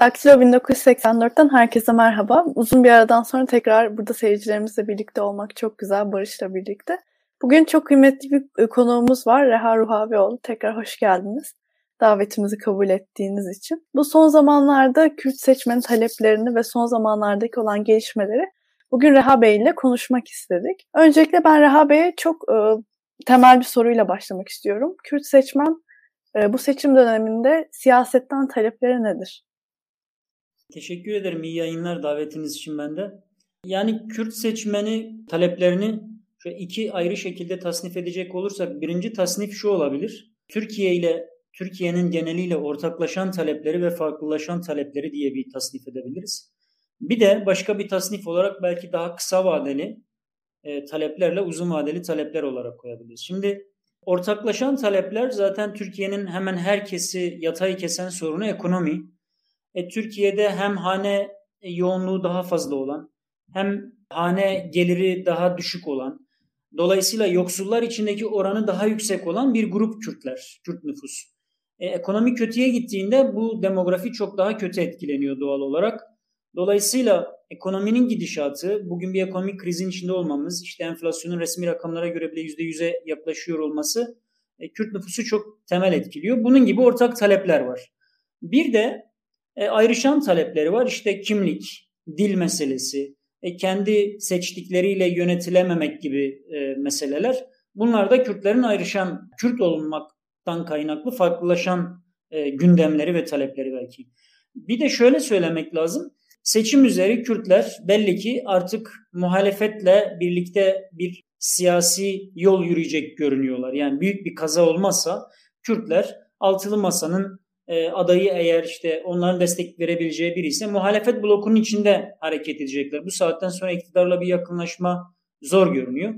Daktilo 1984'ten herkese merhaba. Uzun bir aradan sonra tekrar burada seyircilerimizle birlikte olmak çok güzel, Barış'la birlikte. Bugün çok kıymetli bir konuğumuz var, Reha Ruhavioğlu. Tekrar hoş geldiniz. Davetimizi kabul ettiğiniz için. Bu son zamanlarda Kürt seçmenin taleplerini ve son zamanlardaki olan gelişmeleri bugün Reha Bey ile konuşmak istedik. Öncelikle ben Reha Bey'e çok e, temel bir soruyla başlamak istiyorum. Kürt seçmen e, bu seçim döneminde siyasetten talepleri nedir? Teşekkür ederim iyi yayınlar davetiniz için bende. Yani Kürt seçmeni taleplerini şöyle iki ayrı şekilde tasnif edecek olursak birinci tasnif şu olabilir. Türkiye ile Türkiye'nin geneliyle ortaklaşan talepleri ve farklılaşan talepleri diye bir tasnif edebiliriz. Bir de başka bir tasnif olarak belki daha kısa vadeli e, taleplerle uzun vadeli talepler olarak koyabiliriz. Şimdi ortaklaşan talepler zaten Türkiye'nin hemen herkesi yatay kesen sorunu ekonomi. E, Türkiye'de hem hane yoğunluğu daha fazla olan hem hane geliri daha düşük olan dolayısıyla yoksullar içindeki oranı daha yüksek olan bir grup Kürtler, Kürt nüfus. E, ekonomi kötüye gittiğinde bu demografi çok daha kötü etkileniyor doğal olarak. Dolayısıyla ekonominin gidişatı, bugün bir ekonomik krizin içinde olmamız, işte enflasyonun resmi rakamlara göre bile %100'e yaklaşıyor olması e, Kürt nüfusu çok temel etkiliyor. Bunun gibi ortak talepler var. Bir de e, ayrışan talepleri var. İşte kimlik, dil meselesi, e, kendi seçtikleriyle yönetilememek gibi e, meseleler. Bunlar da Kürtlerin ayrışan, Kürt olmaktan kaynaklı farklılaşan e, gündemleri ve talepleri belki. Bir de şöyle söylemek lazım. Seçim üzeri Kürtler belli ki artık muhalefetle birlikte bir siyasi yol yürüyecek görünüyorlar. Yani büyük bir kaza olmazsa Kürtler altılı masanın e, adayı eğer işte onların destek verebileceği biri ise muhalefet blokunun içinde hareket edecekler. Bu saatten sonra iktidarla bir yakınlaşma zor görünüyor.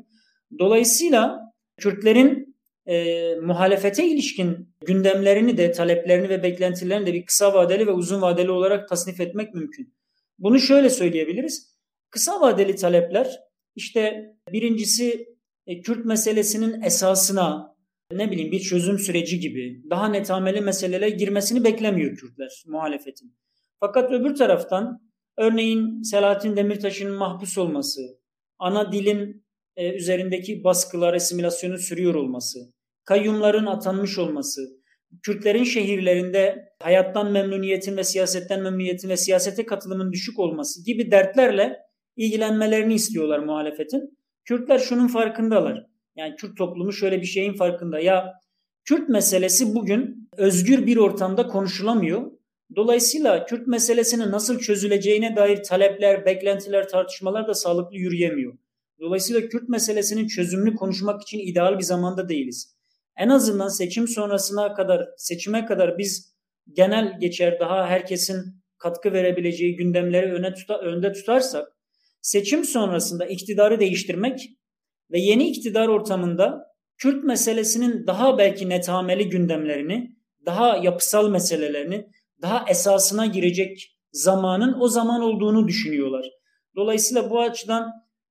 Dolayısıyla Kürtlerin e, muhalefete ilişkin gündemlerini de, taleplerini ve beklentilerini de bir kısa vadeli ve uzun vadeli olarak tasnif etmek mümkün. Bunu şöyle söyleyebiliriz. Kısa vadeli talepler işte birincisi e, Kürt meselesinin esasına, ne bileyim bir çözüm süreci gibi daha netameli meselelere girmesini beklemiyor Kürtler muhalefetin. Fakat öbür taraftan örneğin Selahattin Demirtaş'ın mahpus olması, ana dilin e, üzerindeki baskılar, asimilasyonu sürüyor olması, kayyumların atanmış olması, Kürtlerin şehirlerinde hayattan memnuniyetin ve siyasetten memnuniyetin ve siyasete katılımın düşük olması gibi dertlerle ilgilenmelerini istiyorlar muhalefetin. Kürtler şunun farkındalar. Yani Kürt toplumu şöyle bir şeyin farkında. Ya Kürt meselesi bugün özgür bir ortamda konuşulamıyor. Dolayısıyla Kürt meselesinin nasıl çözüleceğine dair talepler, beklentiler, tartışmalar da sağlıklı yürüyemiyor. Dolayısıyla Kürt meselesinin çözümünü konuşmak için ideal bir zamanda değiliz. En azından seçim sonrasına kadar, seçime kadar biz genel geçer daha herkesin katkı verebileceği gündemleri öne tuta, önde tutarsak seçim sonrasında iktidarı değiştirmek ve yeni iktidar ortamında Kürt meselesinin daha belki netameli gündemlerini, daha yapısal meselelerini, daha esasına girecek zamanın o zaman olduğunu düşünüyorlar. Dolayısıyla bu açıdan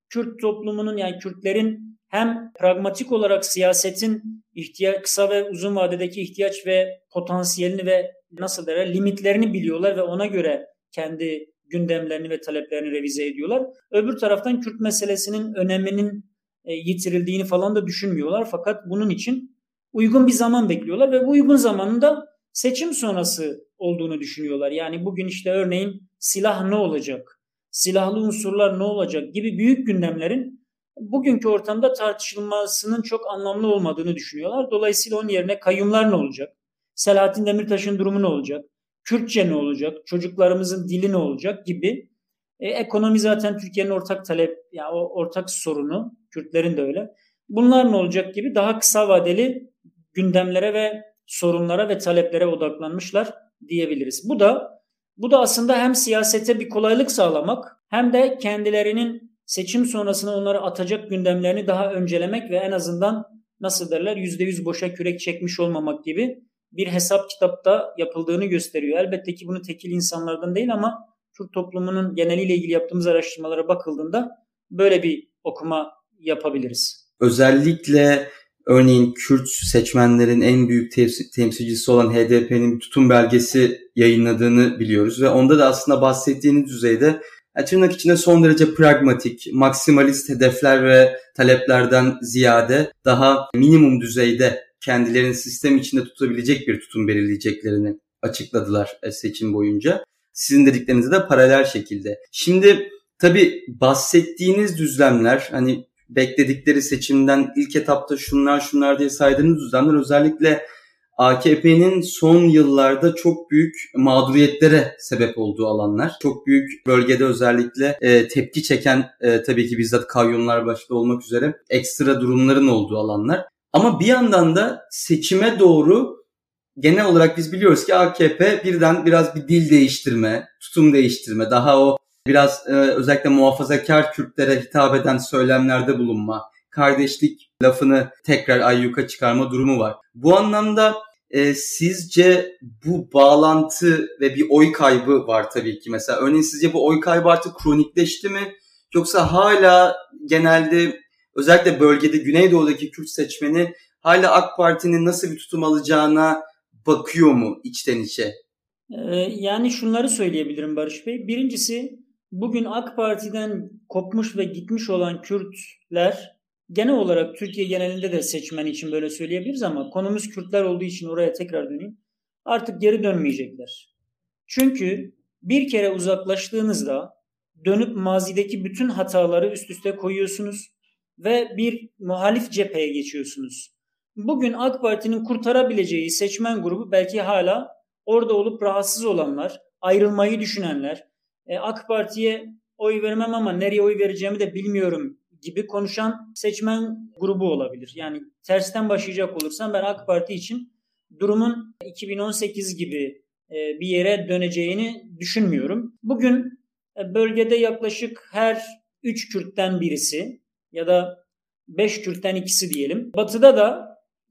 Kürt toplumunun yani Kürtlerin hem pragmatik olarak siyasetin ihtiyaç, kısa ve uzun vadedeki ihtiyaç ve potansiyelini ve nasıl derler limitlerini biliyorlar ve ona göre kendi gündemlerini ve taleplerini revize ediyorlar. Öbür taraftan Kürt meselesinin öneminin yitirildiğini falan da düşünmüyorlar. Fakat bunun için uygun bir zaman bekliyorlar ve bu uygun zamanın da seçim sonrası olduğunu düşünüyorlar. Yani bugün işte örneğin silah ne olacak, silahlı unsurlar ne olacak gibi büyük gündemlerin bugünkü ortamda tartışılmasının çok anlamlı olmadığını düşünüyorlar. Dolayısıyla onun yerine kayyumlar ne olacak? Selahattin Demirtaş'ın durumu ne olacak? Kürtçe ne olacak? Çocuklarımızın dili ne olacak gibi e, ekonomi zaten Türkiye'nin ortak talep, yani o ortak sorunu, Kürtlerin de öyle. Bunlar ne olacak gibi daha kısa vadeli gündemlere ve sorunlara ve taleplere odaklanmışlar diyebiliriz. Bu da bu da aslında hem siyasete bir kolaylık sağlamak hem de kendilerinin seçim sonrasında onları atacak gündemlerini daha öncelemek ve en azından nasıl derler %100 boşa kürek çekmiş olmamak gibi bir hesap kitapta yapıldığını gösteriyor. Elbette ki bunu tekil insanlardan değil ama Türk toplumunun geneliyle ilgili yaptığımız araştırmalara bakıldığında böyle bir okuma yapabiliriz. Özellikle Örneğin Kürt seçmenlerin en büyük temsilcisi olan HDP'nin bir tutum belgesi yayınladığını biliyoruz ve onda da aslında bahsettiğiniz düzeyde tırnak içinde son derece pragmatik, maksimalist hedefler ve taleplerden ziyade daha minimum düzeyde kendilerini sistem içinde tutabilecek bir tutum belirleyeceklerini açıkladılar e, seçim boyunca. Sizin dediklerinize de paralel şekilde. Şimdi tabii bahsettiğiniz düzlemler hani bekledikleri seçimden ilk etapta şunlar şunlar diye saydığınız düzlemler özellikle AKP'nin son yıllarda çok büyük mağduriyetlere sebep olduğu alanlar. Çok büyük bölgede özellikle e, tepki çeken e, tabii ki bizzat kayyumlar başta olmak üzere ekstra durumların olduğu alanlar. Ama bir yandan da seçime doğru genel olarak biz biliyoruz ki AKP birden biraz bir dil değiştirme, tutum değiştirme, daha o biraz e, özellikle muhafazakar Kürtlere hitap eden söylemlerde bulunma, kardeşlik lafını tekrar ayyuka çıkarma durumu var. Bu anlamda e, sizce bu bağlantı ve bir oy kaybı var tabii ki mesela. Örneğin sizce bu oy kaybı artık kronikleşti mi? Yoksa hala genelde özellikle bölgede Güneydoğu'daki Kürt seçmeni hala AK Parti'nin nasıl bir tutum alacağına bakıyor mu içten içe? Ee, yani şunları söyleyebilirim Barış Bey. Birincisi bugün AK Parti'den kopmuş ve gitmiş olan Kürtler genel olarak Türkiye genelinde de seçmen için böyle söyleyebiliriz ama konumuz Kürtler olduğu için oraya tekrar döneyim. Artık geri dönmeyecekler. Çünkü bir kere uzaklaştığınızda dönüp mazideki bütün hataları üst üste koyuyorsunuz ve bir muhalif cepheye geçiyorsunuz. Bugün AK Parti'nin kurtarabileceği seçmen grubu belki hala orada olup rahatsız olanlar, ayrılmayı düşünenler, e, AK Parti'ye oy vermem ama nereye oy vereceğimi de bilmiyorum gibi konuşan seçmen grubu olabilir. Yani tersten başlayacak olursam ben AK Parti için durumun 2018 gibi e, bir yere döneceğini düşünmüyorum. Bugün e, bölgede yaklaşık her 3 Kürt'ten birisi ya da 5 Kürt'ten ikisi diyelim. Batı'da da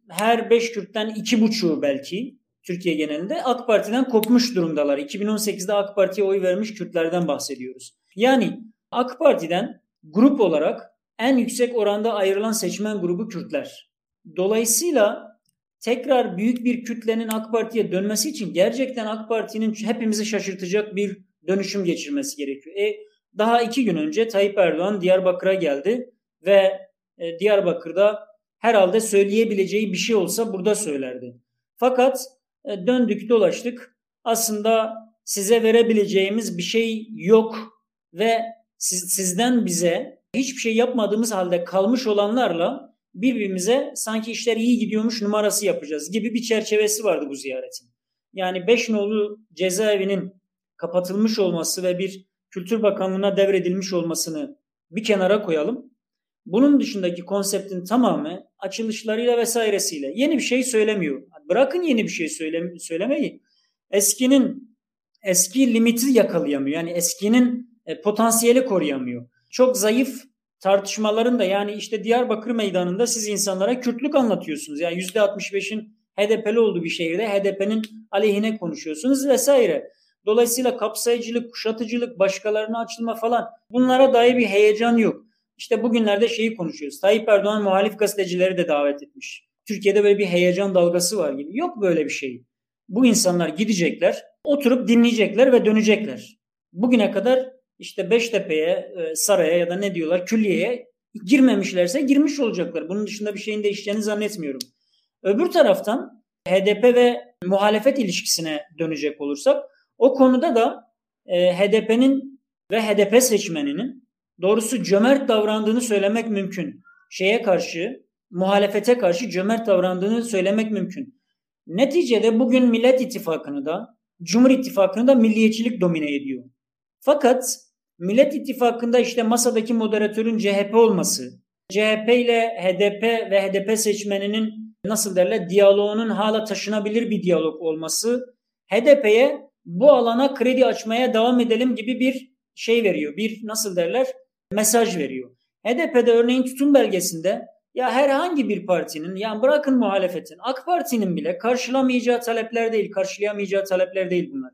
her 5 Kürt'ten 2,5'u belki Türkiye genelinde AK Parti'den kopmuş durumdalar. 2018'de AK Parti'ye oy vermiş Kürtlerden bahsediyoruz. Yani AK Parti'den grup olarak en yüksek oranda ayrılan seçmen grubu Kürtler. Dolayısıyla tekrar büyük bir kütlenin AK Parti'ye dönmesi için gerçekten AK Parti'nin hepimizi şaşırtacak bir dönüşüm geçirmesi gerekiyor. E, daha iki gün önce Tayyip Erdoğan Diyarbakır'a geldi ve e, Diyarbakır'da herhalde söyleyebileceği bir şey olsa burada söylerdi. Fakat e, döndük dolaştık aslında size verebileceğimiz bir şey yok ve siz, sizden bize hiçbir şey yapmadığımız halde kalmış olanlarla birbirimize sanki işler iyi gidiyormuş numarası yapacağız gibi bir çerçevesi vardı bu ziyaretin. Yani Beşnolu cezaevinin kapatılmış olması ve bir Kültür Bakanlığı'na devredilmiş olmasını bir kenara koyalım. Bunun dışındaki konseptin tamamı açılışlarıyla vesairesiyle yeni bir şey söylemiyor. Bırakın yeni bir şey söyle, söylemeyi. Eskinin eski limiti yakalayamıyor. Yani eskinin e, potansiyeli koruyamıyor çok zayıf tartışmaların da yani işte Diyarbakır meydanında siz insanlara Kürtlük anlatıyorsunuz. Yani %65'in HDP'li olduğu bir şehirde HDP'nin aleyhine konuşuyorsunuz vesaire. Dolayısıyla kapsayıcılık, kuşatıcılık, başkalarına açılma falan bunlara dair bir heyecan yok. İşte bugünlerde şeyi konuşuyoruz. Tayyip Erdoğan muhalif gazetecileri de davet etmiş. Türkiye'de böyle bir heyecan dalgası var gibi. Yok böyle bir şey. Bu insanlar gidecekler, oturup dinleyecekler ve dönecekler. Bugüne kadar işte Beştepe'ye, e, Saray'a ya da ne diyorlar külliyeye girmemişlerse girmiş olacaklar. Bunun dışında bir şeyin değişeceğini zannetmiyorum. Öbür taraftan HDP ve muhalefet ilişkisine dönecek olursak o konuda da e, HDP'nin ve HDP seçmeninin doğrusu cömert davrandığını söylemek mümkün. Şeye karşı, muhalefete karşı cömert davrandığını söylemek mümkün. Neticede bugün Millet İttifakı'nı da, Cumhur İttifakı'nı da milliyetçilik domine ediyor. Fakat Millet İttifakı'nda işte masadaki moderatörün CHP olması, CHP ile HDP ve HDP seçmeninin nasıl derler diyaloğunun hala taşınabilir bir diyalog olması HDP'ye bu alana kredi açmaya devam edelim gibi bir şey veriyor. Bir nasıl derler mesaj veriyor. HDP'de örneğin tutum belgesinde ya herhangi bir partinin yani bırakın muhalefetin AK Parti'nin bile karşılamayacağı talepler değil, karşılayamayacağı talepler değil bunlar.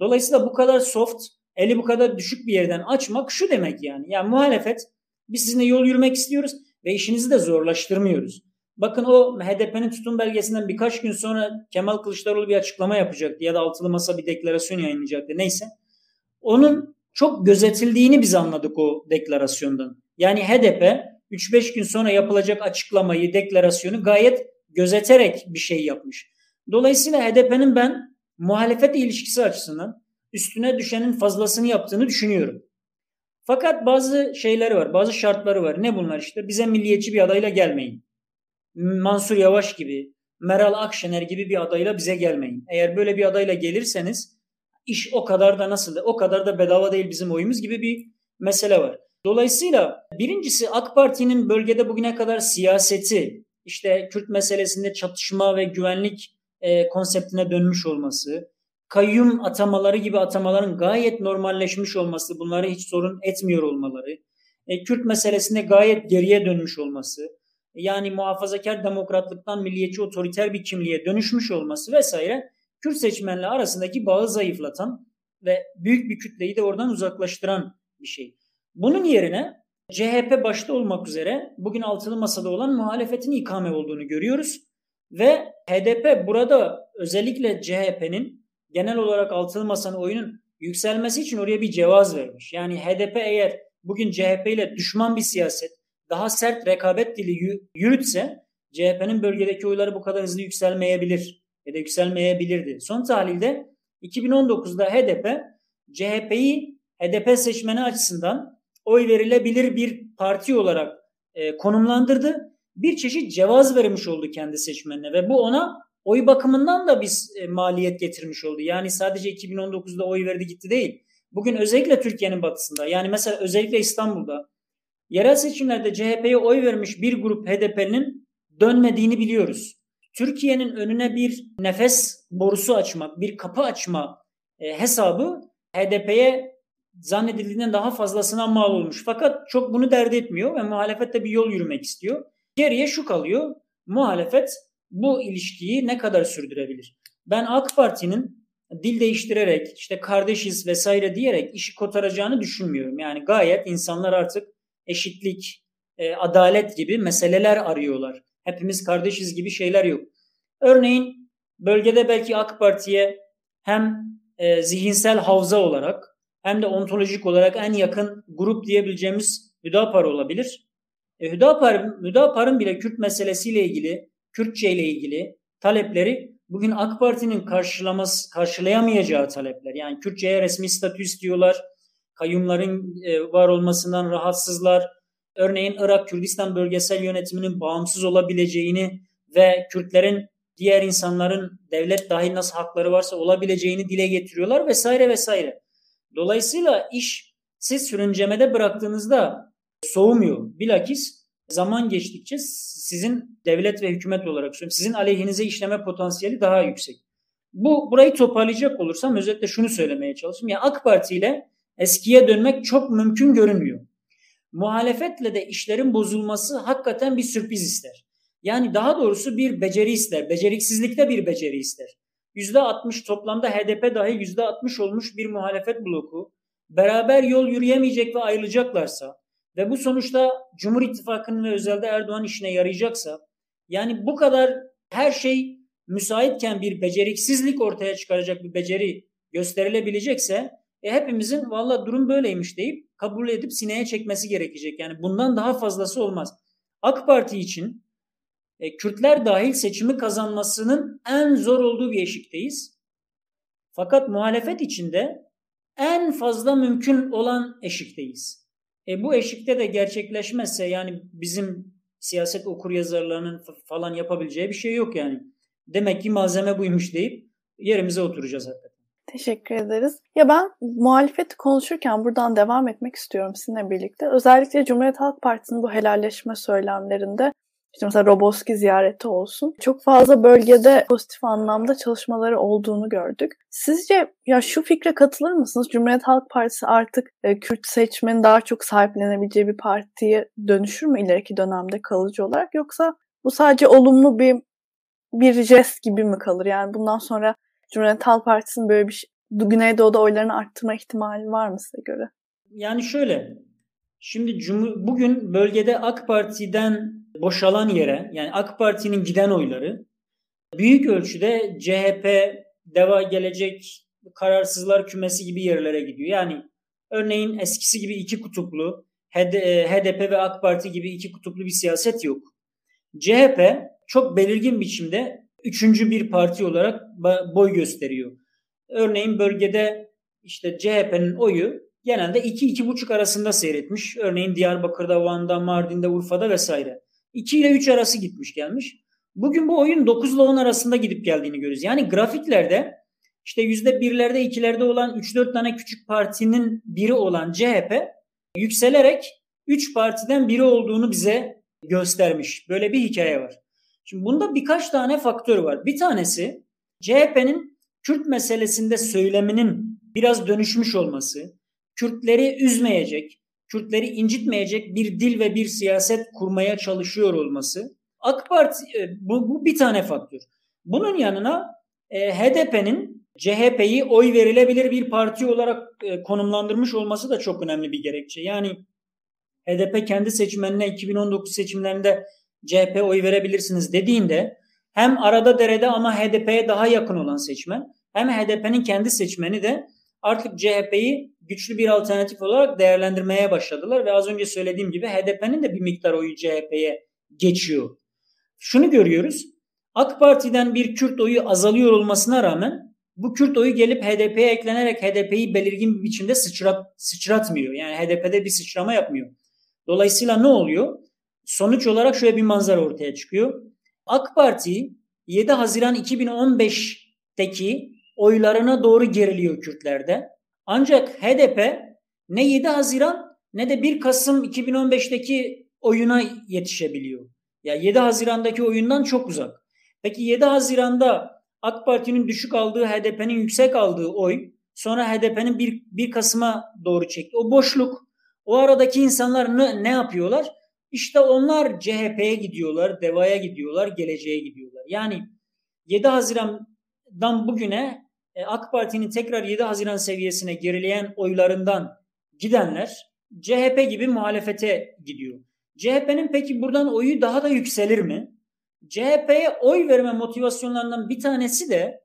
Dolayısıyla bu kadar soft eli bu kadar düşük bir yerden açmak şu demek yani. Yani muhalefet biz sizinle yol yürümek istiyoruz ve işinizi de zorlaştırmıyoruz. Bakın o HDP'nin tutum belgesinden birkaç gün sonra Kemal Kılıçdaroğlu bir açıklama yapacaktı ya da altılı masa bir deklarasyon yayınlayacaktı neyse. Onun çok gözetildiğini biz anladık o deklarasyondan. Yani HDP 3-5 gün sonra yapılacak açıklamayı, deklarasyonu gayet gözeterek bir şey yapmış. Dolayısıyla HDP'nin ben muhalefet ilişkisi açısından üstüne düşenin fazlasını yaptığını düşünüyorum. Fakat bazı şeyleri var, bazı şartları var. Ne bunlar işte? Bize milliyetçi bir adayla gelmeyin. Mansur Yavaş gibi, Meral Akşener gibi bir adayla bize gelmeyin. Eğer böyle bir adayla gelirseniz iş o kadar da nasıl o kadar da bedava değil bizim oyumuz gibi bir mesele var. Dolayısıyla birincisi AK Parti'nin bölgede bugüne kadar siyaseti, işte Kürt meselesinde çatışma ve güvenlik e, konseptine dönmüş olması, kayyum atamaları gibi atamaların gayet normalleşmiş olması, bunları hiç sorun etmiyor olmaları, e, Kürt meselesinde gayet geriye dönmüş olması, yani muhafazakar demokratlıktan milliyetçi otoriter bir kimliğe dönüşmüş olması vesaire Kürt seçmenle arasındaki bağı zayıflatan ve büyük bir kütleyi de oradan uzaklaştıran bir şey. Bunun yerine CHP başta olmak üzere bugün altılı masada olan muhalefetin ikame olduğunu görüyoruz. Ve HDP burada özellikle CHP'nin genel olarak altılı masanın oyunun yükselmesi için oraya bir cevaz vermiş. Yani HDP eğer bugün CHP ile düşman bir siyaset, daha sert rekabet dili yürütse CHP'nin bölgedeki oyları bu kadar hızlı yükselmeyebilir ya da yükselmeyebilirdi. Son tahlilde 2019'da HDP CHP'yi HDP seçmeni açısından oy verilebilir bir parti olarak e, konumlandırdı. Bir çeşit cevaz vermiş oldu kendi seçmenine ve bu ona oy bakımından da biz e, maliyet getirmiş oldu. Yani sadece 2019'da oy verdi gitti değil. Bugün özellikle Türkiye'nin batısında yani mesela özellikle İstanbul'da yerel seçimlerde CHP'ye oy vermiş bir grup HDP'nin dönmediğini biliyoruz. Türkiye'nin önüne bir nefes borusu açmak, bir kapı açma e, hesabı HDP'ye zannedildiğinden daha fazlasına mal olmuş. Fakat çok bunu dert etmiyor ve muhalefet de bir yol yürümek istiyor. Geriye şu kalıyor. Muhalefet bu ilişkiyi ne kadar sürdürebilir? Ben AK Parti'nin dil değiştirerek işte kardeşiz vesaire diyerek işi kotaracağını düşünmüyorum. Yani gayet insanlar artık eşitlik, e, adalet gibi meseleler arıyorlar. Hepimiz kardeşiz gibi şeyler yok. Örneğin bölgede belki AK Parti'ye hem e, zihinsel havza olarak hem de ontolojik olarak en yakın grup diyebileceğimiz Hüdapar olabilir. E, Hüdapar, Hüdapar'ın bile Kürt meselesiyle ilgili, Kürtçe ile ilgili talepleri bugün AK Parti'nin karşılaması, karşılayamayacağı talepler. Yani Kürtçe'ye resmi statü istiyorlar. Kayyumların e, var olmasından rahatsızlar. Örneğin Irak Kürdistan bölgesel yönetiminin bağımsız olabileceğini ve Kürtlerin diğer insanların devlet dahil nasıl hakları varsa olabileceğini dile getiriyorlar vesaire vesaire. Dolayısıyla iş siz sürüncemede bıraktığınızda soğumuyor. Bilakis zaman geçtikçe sizin devlet ve hükümet olarak sizin aleyhinize işleme potansiyeli daha yüksek. Bu burayı toparlayacak olursam özetle şunu söylemeye çalışıyorum. Ya AK Parti ile eskiye dönmek çok mümkün görünmüyor. Muhalefetle de işlerin bozulması hakikaten bir sürpriz ister. Yani daha doğrusu bir beceri ister. Beceriksizlikte bir beceri ister. %60 toplamda HDP dahi %60 olmuş bir muhalefet bloku beraber yol yürüyemeyecek ve ayrılacaklarsa ve bu sonuçta Cumhur İttifakı'nın ve özelde Erdoğan işine yarayacaksa yani bu kadar her şey müsaitken bir beceriksizlik ortaya çıkaracak bir beceri gösterilebilecekse e hepimizin valla durum böyleymiş deyip kabul edip sineye çekmesi gerekecek. Yani bundan daha fazlası olmaz. AK Parti için e, Kürtler dahil seçimi kazanmasının en zor olduğu bir eşikteyiz. Fakat muhalefet içinde en fazla mümkün olan eşikteyiz. E, bu eşikte de gerçekleşmezse yani bizim siyaset okur yazarlarının falan yapabileceği bir şey yok yani. Demek ki malzeme buymuş deyip yerimize oturacağız hakikaten. Teşekkür ederiz. Ya ben muhalefeti konuşurken buradan devam etmek istiyorum sizinle birlikte. Özellikle Cumhuriyet Halk Partisi'nin bu helalleşme söylemlerinde işte mesela Roboski ziyareti olsun. Çok fazla bölgede pozitif anlamda çalışmaları olduğunu gördük. Sizce ya şu fikre katılır mısınız? Cumhuriyet Halk Partisi artık e, Kürt seçmeni daha çok sahiplenebileceği bir partiye dönüşür mü ileriki dönemde kalıcı olarak yoksa bu sadece olumlu bir bir jest gibi mi kalır? Yani bundan sonra Cumhuriyet Halk Partisi'nin böyle bir şey, Güneydoğu'da oylarını arttırma ihtimali var mı size göre? Yani şöyle, şimdi bugün bölgede AK Parti'den boşalan yere yani AK Parti'nin giden oyları büyük ölçüde CHP, Deva Gelecek, Kararsızlar Kümesi gibi yerlere gidiyor. Yani örneğin eskisi gibi iki kutuplu HDP ve AK Parti gibi iki kutuplu bir siyaset yok. CHP çok belirgin biçimde üçüncü bir parti olarak boy gösteriyor. Örneğin bölgede işte CHP'nin oyu genelde 2-2,5 arasında seyretmiş. Örneğin Diyarbakır'da, Van'da, Mardin'de, Urfa'da vesaire. 2 ile 3 arası gitmiş gelmiş. Bugün bu oyun 9 ile 10 arasında gidip geldiğini görüyoruz. Yani grafiklerde işte %1'lerde 2'lerde olan 3-4 tane küçük partinin biri olan CHP yükselerek 3 partiden biri olduğunu bize göstermiş. Böyle bir hikaye var. Şimdi bunda birkaç tane faktör var. Bir tanesi CHP'nin Kürt meselesinde söyleminin biraz dönüşmüş olması, Kürtleri üzmeyecek, Kürtleri incitmeyecek bir dil ve bir siyaset kurmaya çalışıyor olması. AK Parti e, bu, bu bir tane faktör. Bunun yanına e, HDP'nin CHP'yi oy verilebilir bir parti olarak e, konumlandırmış olması da çok önemli bir gerekçe. Yani HDP kendi seçmenine 2019 seçimlerinde CHP oy verebilirsiniz dediğinde hem arada derede ama HDP'ye daha yakın olan seçmen hem HDP'nin kendi seçmeni de artık CHP'yi güçlü bir alternatif olarak değerlendirmeye başladılar ve az önce söylediğim gibi HDP'nin de bir miktar oyu CHP'ye geçiyor. Şunu görüyoruz. AK Parti'den bir Kürt oyu azalıyor olmasına rağmen bu Kürt oyu gelip HDP'ye eklenerek HDP'yi belirgin bir biçimde sıçrat, sıçratmıyor. Yani HDP'de bir sıçrama yapmıyor. Dolayısıyla ne oluyor? Sonuç olarak şöyle bir manzara ortaya çıkıyor. AK Parti 7 Haziran 2015'teki oylarına doğru geriliyor Kürtlerde. Ancak HDP ne 7 Haziran ne de 1 Kasım 2015'teki oyuna yetişebiliyor. Ya 7 Haziran'daki oyundan çok uzak. Peki 7 Haziran'da AK Parti'nin düşük aldığı, HDP'nin yüksek aldığı oy sonra HDP'nin 1, 1 Kasım'a doğru çekti. O boşluk, o aradaki insanlar ne, ne yapıyorlar? İşte onlar CHP'ye gidiyorlar, DEVA'ya gidiyorlar, geleceğe gidiyorlar. Yani 7 Haziran'dan bugüne e, AK Parti'nin tekrar 7 Haziran seviyesine gerileyen oylarından gidenler CHP gibi muhalefete gidiyor. CHP'nin peki buradan oyu daha da yükselir mi? CHP'ye oy verme motivasyonlarından bir tanesi de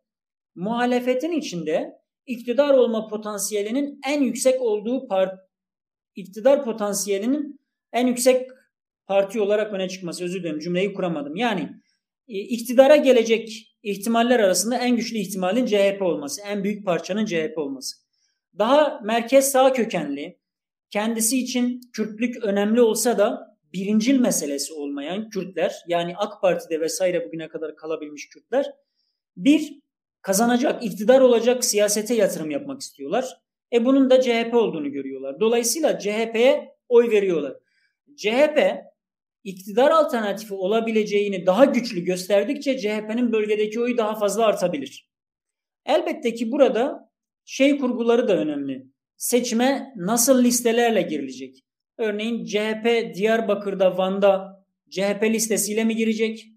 muhalefetin içinde iktidar olma potansiyelinin en yüksek olduğu part iktidar potansiyelinin en yüksek parti olarak öne çıkması. Özür dilerim cümleyi kuramadım. Yani e, iktidara gelecek ihtimaller arasında en güçlü ihtimalin CHP olması, en büyük parçanın CHP olması. Daha merkez sağ kökenli, kendisi için Kürtlük önemli olsa da birincil meselesi olmayan Kürtler, yani AK Parti'de vesaire bugüne kadar kalabilmiş Kürtler, bir kazanacak, iktidar olacak siyasete yatırım yapmak istiyorlar. E bunun da CHP olduğunu görüyorlar. Dolayısıyla CHP'ye oy veriyorlar. CHP iktidar alternatifi olabileceğini daha güçlü gösterdikçe CHP'nin bölgedeki oyu daha fazla artabilir. Elbette ki burada şey kurguları da önemli. Seçime nasıl listelerle girilecek? Örneğin CHP Diyarbakır'da, Van'da CHP listesiyle mi girecek?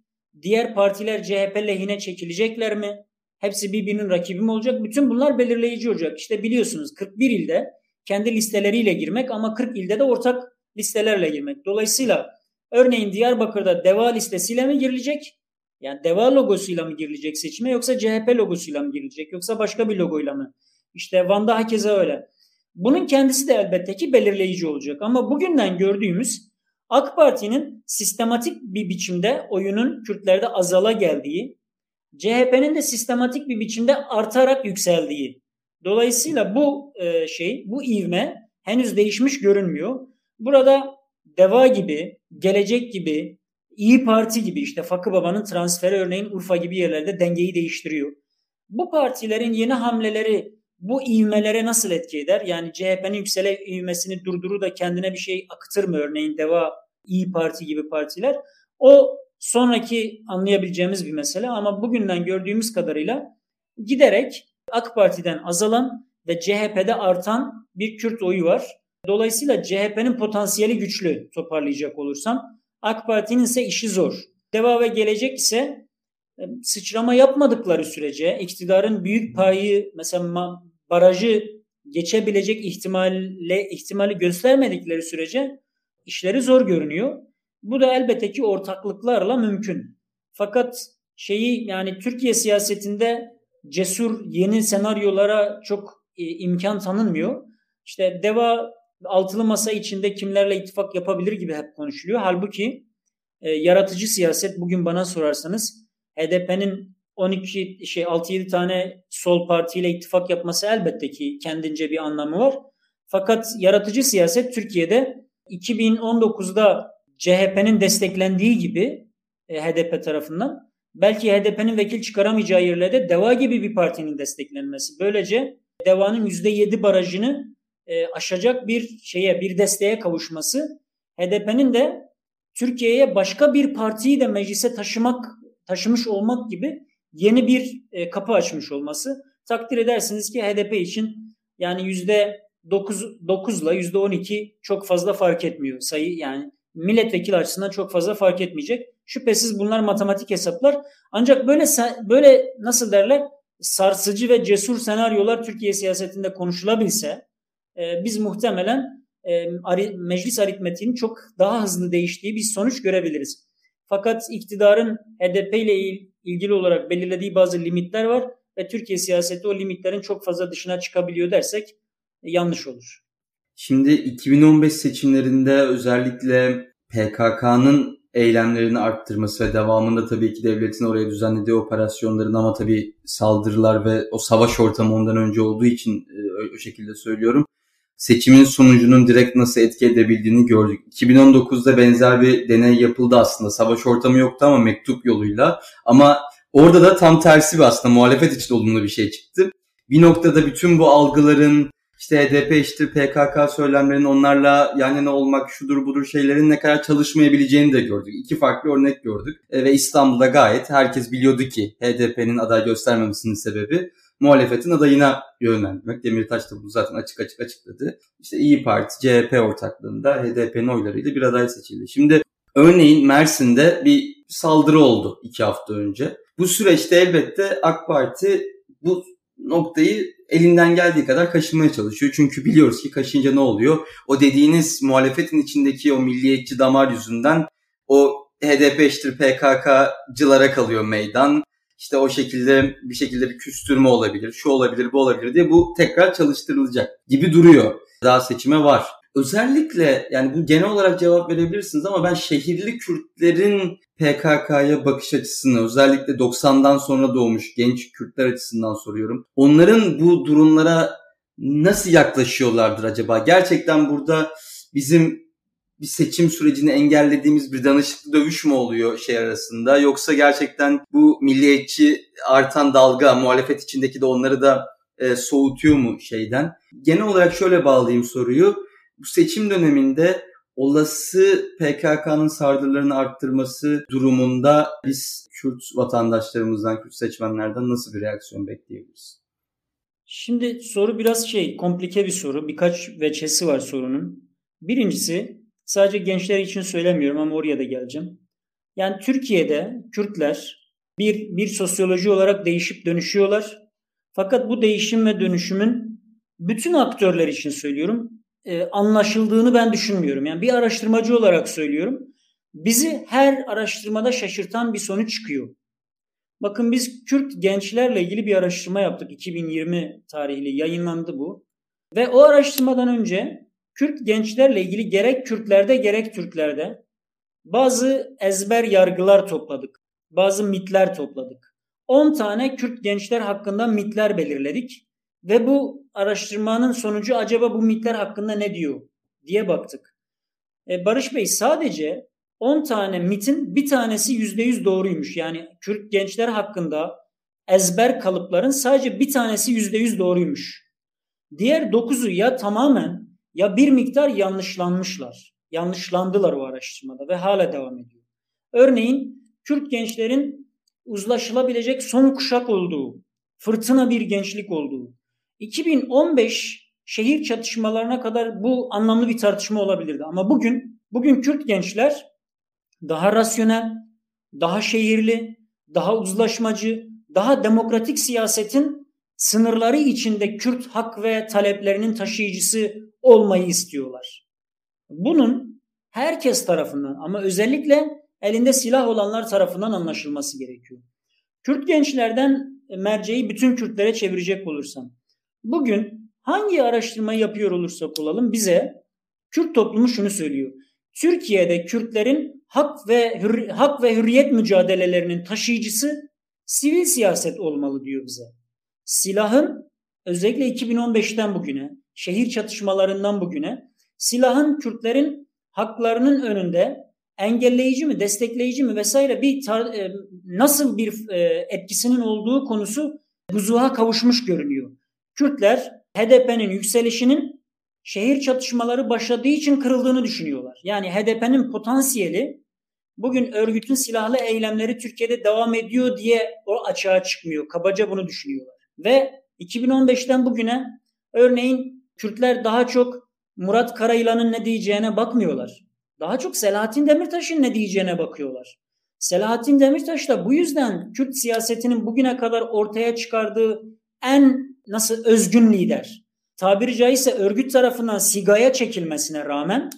Diğer partiler CHP lehine çekilecekler mi? Hepsi birbirinin rakibi mi olacak? Bütün bunlar belirleyici olacak. İşte biliyorsunuz 41 ilde kendi listeleriyle girmek ama 40 ilde de ortak listelerle girmek. Dolayısıyla Örneğin Diyarbakır'da DEVA listesiyle mi girilecek? Yani DEVA logosuyla mı girilecek seçime yoksa CHP logosuyla mı girilecek yoksa başka bir logoyla mı? İşte Van'da hakeza öyle. Bunun kendisi de elbette ki belirleyici olacak. Ama bugünden gördüğümüz AK Parti'nin sistematik bir biçimde oyunun Kürtlerde azala geldiği, CHP'nin de sistematik bir biçimde artarak yükseldiği. Dolayısıyla bu e, şey, bu ivme henüz değişmiş görünmüyor. Burada Deva gibi, Gelecek gibi, İyi Parti gibi işte Fakı Baba'nın transferi örneğin Urfa gibi yerlerde dengeyi değiştiriyor. Bu partilerin yeni hamleleri bu ivmelere nasıl etki eder? Yani CHP'nin yüksele ivmesini durdurur da kendine bir şey akıtır mı örneğin Deva, İyi Parti gibi partiler? O sonraki anlayabileceğimiz bir mesele ama bugünden gördüğümüz kadarıyla giderek AK Parti'den azalan ve CHP'de artan bir Kürt oyu var. Dolayısıyla CHP'nin potansiyeli güçlü toparlayacak olursam. AK Parti'nin ise işi zor. Deva ve Gelecek ise e, sıçrama yapmadıkları sürece iktidarın büyük payı mesela barajı geçebilecek ihtimalle ihtimali göstermedikleri sürece işleri zor görünüyor. Bu da elbette ki ortaklıklarla mümkün. Fakat şeyi yani Türkiye siyasetinde cesur yeni senaryolara çok e, imkan tanınmıyor. İşte DEVA altılı masa içinde kimlerle ittifak yapabilir gibi hep konuşuluyor. Halbuki e, yaratıcı siyaset bugün bana sorarsanız HDP'nin 12 şey 6-7 tane sol partiyle ittifak yapması elbette ki kendince bir anlamı var. Fakat yaratıcı siyaset Türkiye'de 2019'da CHP'nin desteklendiği gibi e, HDP tarafından belki HDP'nin vekil çıkaramayacağı yerlerde DEVA gibi bir partinin desteklenmesi. Böylece DEVA'nın %7 barajını e, aşacak bir şeye, bir desteğe kavuşması HDP'nin de Türkiye'ye başka bir partiyi de meclise taşımak taşımış olmak gibi yeni bir e, kapı açmış olması. Takdir edersiniz ki HDP için yani yüzde 9, 9 ile yüzde 12 çok fazla fark etmiyor sayı yani milletvekili açısından çok fazla fark etmeyecek. Şüphesiz bunlar matematik hesaplar. Ancak böyle böyle nasıl derler sarsıcı ve cesur senaryolar Türkiye siyasetinde konuşulabilse e, biz muhtemelen e, meclis aritmetiğinin çok daha hızlı değiştiği bir sonuç görebiliriz. Fakat iktidarın HDP ile ilgili olarak belirlediği bazı limitler var ve Türkiye siyaseti o limitlerin çok fazla dışına çıkabiliyor dersek e, yanlış olur. Şimdi 2015 seçimlerinde özellikle PKK'nın eylemlerini arttırması ve devamında tabii ki devletin oraya düzenlediği operasyonların ama tabii saldırılar ve o savaş ortamı ondan önce olduğu için e, o şekilde söylüyorum. Seçimin sonucunun direkt nasıl etki edebildiğini gördük. 2019'da benzer bir deney yapıldı aslında. Savaş ortamı yoktu ama mektup yoluyla. Ama orada da tam tersi bir aslında muhalefet için olumlu bir şey çıktı. Bir noktada bütün bu algıların işte HDP işte PKK söylemlerinin onlarla yan yana olmak şudur budur şeylerin ne kadar çalışmayabileceğini de gördük. İki farklı örnek gördük. E, ve İstanbul'da gayet herkes biliyordu ki HDP'nin aday göstermemesinin sebebi muhalefetin adayına yönlendirmek. Demirtaş da bunu zaten açık açık açıkladı. İşte İyi Parti, CHP ortaklığında HDP'nin oylarıyla bir aday seçildi. Şimdi örneğin Mersin'de bir saldırı oldu iki hafta önce. Bu süreçte elbette AK Parti bu noktayı elinden geldiği kadar kaşımaya çalışıyor. Çünkü biliyoruz ki kaşınca ne oluyor? O dediğiniz muhalefetin içindeki o milliyetçi damar yüzünden o HDP işte PKK'cılara kalıyor meydan. İşte o şekilde bir şekilde bir küstürme olabilir, şu olabilir, bu olabilir diye bu tekrar çalıştırılacak gibi duruyor. Daha seçime var. Özellikle yani bu genel olarak cevap verebilirsiniz ama ben şehirli Kürtlerin PKK'ya bakış açısını özellikle 90'dan sonra doğmuş genç Kürtler açısından soruyorum. Onların bu durumlara nasıl yaklaşıyorlardır acaba? Gerçekten burada bizim bir seçim sürecini engellediğimiz bir danışıklı dövüş mü oluyor şey arasında yoksa gerçekten bu milliyetçi artan dalga muhalefet içindeki de onları da e, soğutuyor mu şeyden? Genel olarak şöyle bağlayayım soruyu. Bu seçim döneminde olası PKK'nın saldırılarını arttırması durumunda biz Kürt vatandaşlarımızdan, Kürt seçmenlerden nasıl bir reaksiyon bekleyebiliriz? Şimdi soru biraz şey, komplike bir soru. Birkaç veçesi var sorunun. Birincisi Sadece gençler için söylemiyorum ama oraya da geleceğim. Yani Türkiye'de Kürtler bir, bir sosyoloji olarak değişip dönüşüyorlar. Fakat bu değişim ve dönüşümün bütün aktörler için söylüyorum e, anlaşıldığını ben düşünmüyorum. Yani bir araştırmacı olarak söylüyorum. Bizi her araştırmada şaşırtan bir sonuç çıkıyor. Bakın biz Kürt gençlerle ilgili bir araştırma yaptık. 2020 tarihli yayınlandı bu. Ve o araştırmadan önce Kürt gençlerle ilgili gerek Kürtlerde gerek Türklerde bazı ezber yargılar topladık. Bazı mitler topladık. 10 tane Kürt gençler hakkında mitler belirledik ve bu araştırmanın sonucu acaba bu mitler hakkında ne diyor diye baktık. E, Barış Bey sadece 10 tane mitin bir tanesi %100 doğruymuş. Yani Kürt gençler hakkında ezber kalıpların sadece bir tanesi %100 doğruymuş. Diğer 9'u ya tamamen ya bir miktar yanlışlanmışlar. Yanlışlandılar o araştırmada ve hala devam ediyor. Örneğin Kürt gençlerin uzlaşılabilecek son kuşak olduğu, fırtına bir gençlik olduğu. 2015 şehir çatışmalarına kadar bu anlamlı bir tartışma olabilirdi. Ama bugün, bugün Kürt gençler daha rasyonel, daha şehirli, daha uzlaşmacı, daha demokratik siyasetin sınırları içinde Kürt hak ve taleplerinin taşıyıcısı olmayı istiyorlar. Bunun herkes tarafından ama özellikle elinde silah olanlar tarafından anlaşılması gerekiyor. Kürt gençlerden merceği bütün Kürtlere çevirecek olursam. Bugün hangi araştırmayı yapıyor olursak olalım bize Kürt toplumu şunu söylüyor. Türkiye'de Kürtlerin hak ve hür, hak ve hürriyet mücadelelerinin taşıyıcısı sivil siyaset olmalı diyor bize. Silahın özellikle 2015'ten bugüne, şehir çatışmalarından bugüne silahın Kürtlerin haklarının önünde engelleyici mi, destekleyici mi vesaire bir tar- e, nasıl bir e, etkisinin olduğu konusu buzuğa kavuşmuş görünüyor. Kürtler HDP'nin yükselişinin şehir çatışmaları başladığı için kırıldığını düşünüyorlar. Yani HDP'nin potansiyeli bugün örgütün silahlı eylemleri Türkiye'de devam ediyor diye o açığa çıkmıyor. Kabaca bunu düşünüyorlar. Ve 2015'ten bugüne örneğin Kürtler daha çok Murat Karayılan'ın ne diyeceğine bakmıyorlar. Daha çok Selahattin Demirtaş'ın ne diyeceğine bakıyorlar. Selahattin Demirtaş da bu yüzden Kürt siyasetinin bugüne kadar ortaya çıkardığı en nasıl özgün lider. Tabiri caizse örgüt tarafından sigaya çekilmesine rağmen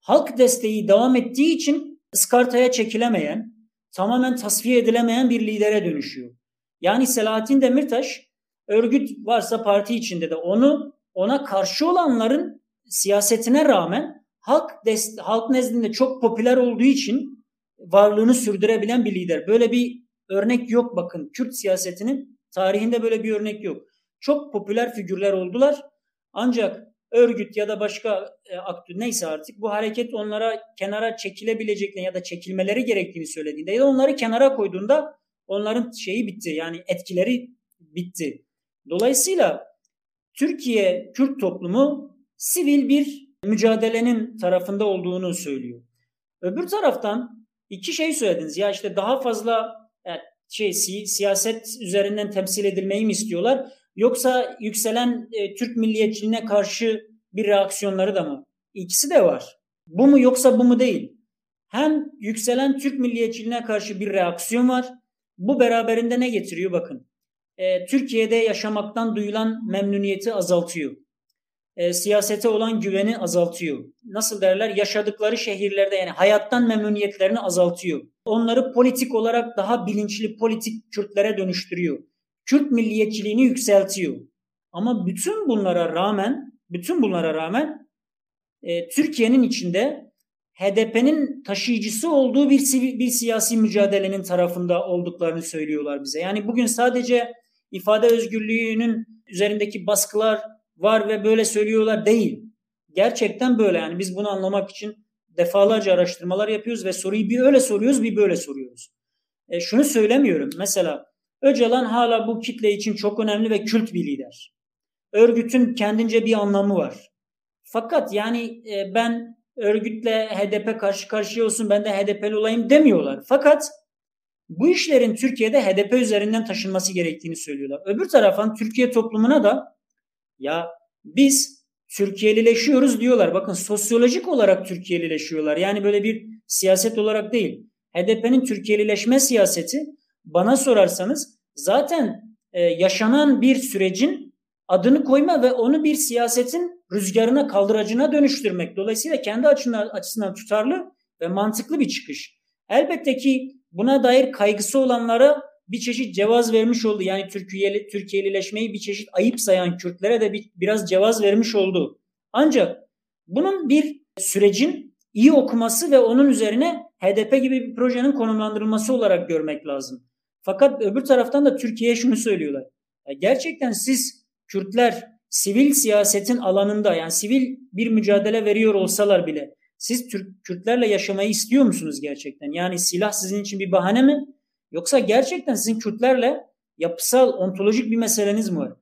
halk desteği devam ettiği için ıskartaya çekilemeyen, tamamen tasfiye edilemeyen bir lidere dönüşüyor. Yani Selahattin Demirtaş örgüt varsa parti içinde de onu ona karşı olanların siyasetine rağmen halk dest halk nezdinde çok popüler olduğu için varlığını sürdürebilen bir lider. Böyle bir örnek yok bakın. Kürt siyasetinin tarihinde böyle bir örnek yok. Çok popüler figürler oldular. Ancak örgüt ya da başka e, aktör neyse artık bu hareket onlara kenara çekilebileceklerini ya da çekilmeleri gerektiğini söylediğinde ya da onları kenara koyduğunda onların şeyi bitti. Yani etkileri bitti. Dolayısıyla Türkiye Kürt toplumu sivil bir mücadelenin tarafında olduğunu söylüyor. Öbür taraftan iki şey söylediniz. Ya işte daha fazla yani şey si, siyaset üzerinden temsil edilmeyi mi istiyorlar? Yoksa yükselen e, Türk milliyetçiliğine karşı bir reaksiyonları da mı? İkisi de var. Bu mu yoksa bu mu değil. Hem yükselen Türk milliyetçiliğine karşı bir reaksiyon var. Bu beraberinde ne getiriyor bakın. E, Türkiye'de yaşamaktan duyulan memnuniyeti azaltıyor e, siyasete olan güveni azaltıyor. Nasıl derler? Yaşadıkları şehirlerde yani hayattan memnuniyetlerini azaltıyor. Onları politik olarak daha bilinçli politik Kürtlere dönüştürüyor. Kürt milliyetçiliğini yükseltiyor. Ama bütün bunlara rağmen, bütün bunlara rağmen e, Türkiye'nin içinde HDP'nin taşıyıcısı olduğu bir bir siyasi mücadelenin tarafında olduklarını söylüyorlar bize. Yani bugün sadece ifade özgürlüğünün üzerindeki baskılar var ve böyle söylüyorlar değil. Gerçekten böyle yani biz bunu anlamak için defalarca araştırmalar yapıyoruz ve soruyu bir öyle soruyoruz bir böyle soruyoruz. E, şunu söylemiyorum mesela Öcalan hala bu kitle için çok önemli ve kült bir lider. Örgütün kendince bir anlamı var. Fakat yani e, ben örgütle HDP karşı karşıya olsun ben de HDP'li olayım demiyorlar. Fakat bu işlerin Türkiye'de HDP üzerinden taşınması gerektiğini söylüyorlar. Öbür taraftan Türkiye toplumuna da ya biz Türkiye'lileşiyoruz diyorlar. Bakın sosyolojik olarak Türkiye'lileşiyorlar. Yani böyle bir siyaset olarak değil. HDP'nin Türkiye'lileşme siyaseti bana sorarsanız zaten e, yaşanan bir sürecin adını koyma ve onu bir siyasetin rüzgarına kaldıracına dönüştürmek. Dolayısıyla kendi açısından, açısından tutarlı ve mantıklı bir çıkış. Elbette ki buna dair kaygısı olanlara bir çeşit cevaz vermiş oldu. Yani Türkiye'li, Türkiye'lileşmeyi bir çeşit ayıp sayan Kürtlere de bir, biraz cevaz vermiş oldu. Ancak bunun bir sürecin iyi okuması ve onun üzerine HDP gibi bir projenin konumlandırılması olarak görmek lazım. Fakat öbür taraftan da Türkiye'ye şunu söylüyorlar. Ya gerçekten siz Kürtler sivil siyasetin alanında yani sivil bir mücadele veriyor olsalar bile siz Türk, Kürtlerle yaşamayı istiyor musunuz gerçekten? Yani silah sizin için bir bahane mi? Yoksa gerçekten sizin Kürtlerle yapısal, ontolojik bir meseleniz mi var?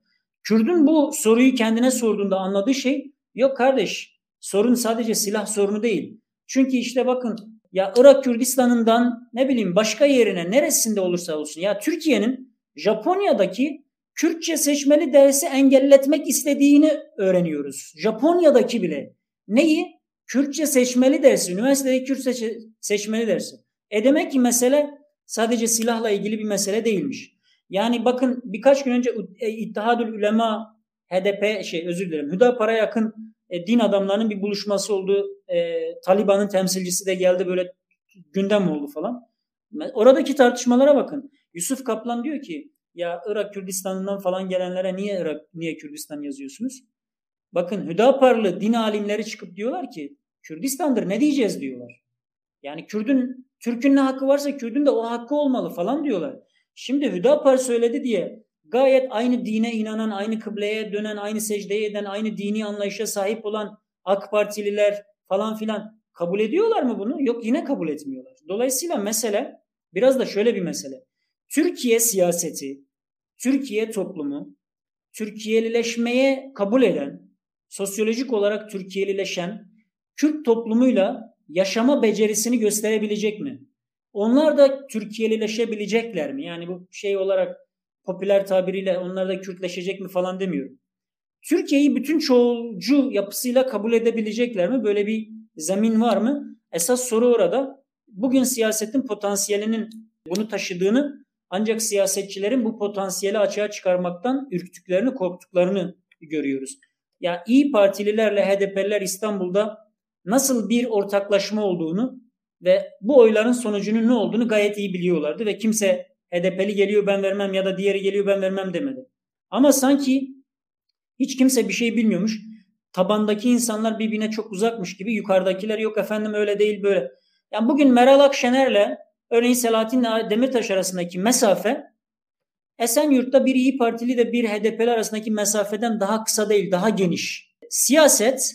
Kürdün bu soruyu kendine sorduğunda anladığı şey yok kardeş sorun sadece silah sorunu değil. Çünkü işte bakın ya Irak Kürdistan'ından ne bileyim başka yerine neresinde olursa olsun ya Türkiye'nin Japonya'daki Kürtçe seçmeli dersi engelletmek istediğini öğreniyoruz. Japonya'daki bile. Neyi? Kürtçe seçmeli dersi, üniversitedeki Kürtçe seçmeli dersi. E demek ki mesele sadece silahla ilgili bir mesele değilmiş. Yani bakın birkaç gün önce e, İttihadül Ülema HDP şey özür dilerim Hüdapar'a yakın e, din adamlarının bir buluşması oldu. E, Taliban'ın temsilcisi de geldi böyle gündem oldu falan. Oradaki tartışmalara bakın. Yusuf Kaplan diyor ki ya Irak Kürdistan'ından falan gelenlere niye Irak niye Kürdistan yazıyorsunuz? Bakın Hüdaparlı din alimleri çıkıp diyorlar ki Kürdistan'dır ne diyeceğiz diyorlar. Yani Kürdün Türk'ün ne hakkı varsa Kürdün de o hakkı olmalı falan diyorlar. Şimdi Hüdapar söyledi diye gayet aynı dine inanan, aynı kıbleye dönen, aynı secdeye eden, aynı dini anlayışa sahip olan AK Partililer falan filan kabul ediyorlar mı bunu? Yok yine kabul etmiyorlar. Dolayısıyla mesele biraz da şöyle bir mesele. Türkiye siyaseti, Türkiye toplumu, Türkiyelileşmeye kabul eden, sosyolojik olarak Türkiyelileşen Kürt toplumuyla yaşama becerisini gösterebilecek mi? Onlar da Türkiyelileşebilecekler mi? Yani bu şey olarak popüler tabiriyle onlar da Kürtleşecek mi falan demiyorum. Türkiye'yi bütün çoğulcu yapısıyla kabul edebilecekler mi? Böyle bir zemin var mı? Esas soru orada. Bugün siyasetin potansiyelinin bunu taşıdığını ancak siyasetçilerin bu potansiyeli açığa çıkarmaktan ürktüklerini, korktuklarını görüyoruz. Ya yani İyi Partililerle HDP'liler İstanbul'da nasıl bir ortaklaşma olduğunu ve bu oyların sonucunun ne olduğunu gayet iyi biliyorlardı ve kimse HDP'li geliyor ben vermem ya da diğeri geliyor ben vermem demedi. Ama sanki hiç kimse bir şey bilmiyormuş. Tabandaki insanlar birbirine çok uzakmış gibi yukarıdakiler yok efendim öyle değil böyle. Yani bugün Meral Akşener'le örneğin Selahattin Demirtaş arasındaki mesafe Esenyurt'ta bir İyi Partili de bir HDP'li arasındaki mesafeden daha kısa değil, daha geniş. Siyaset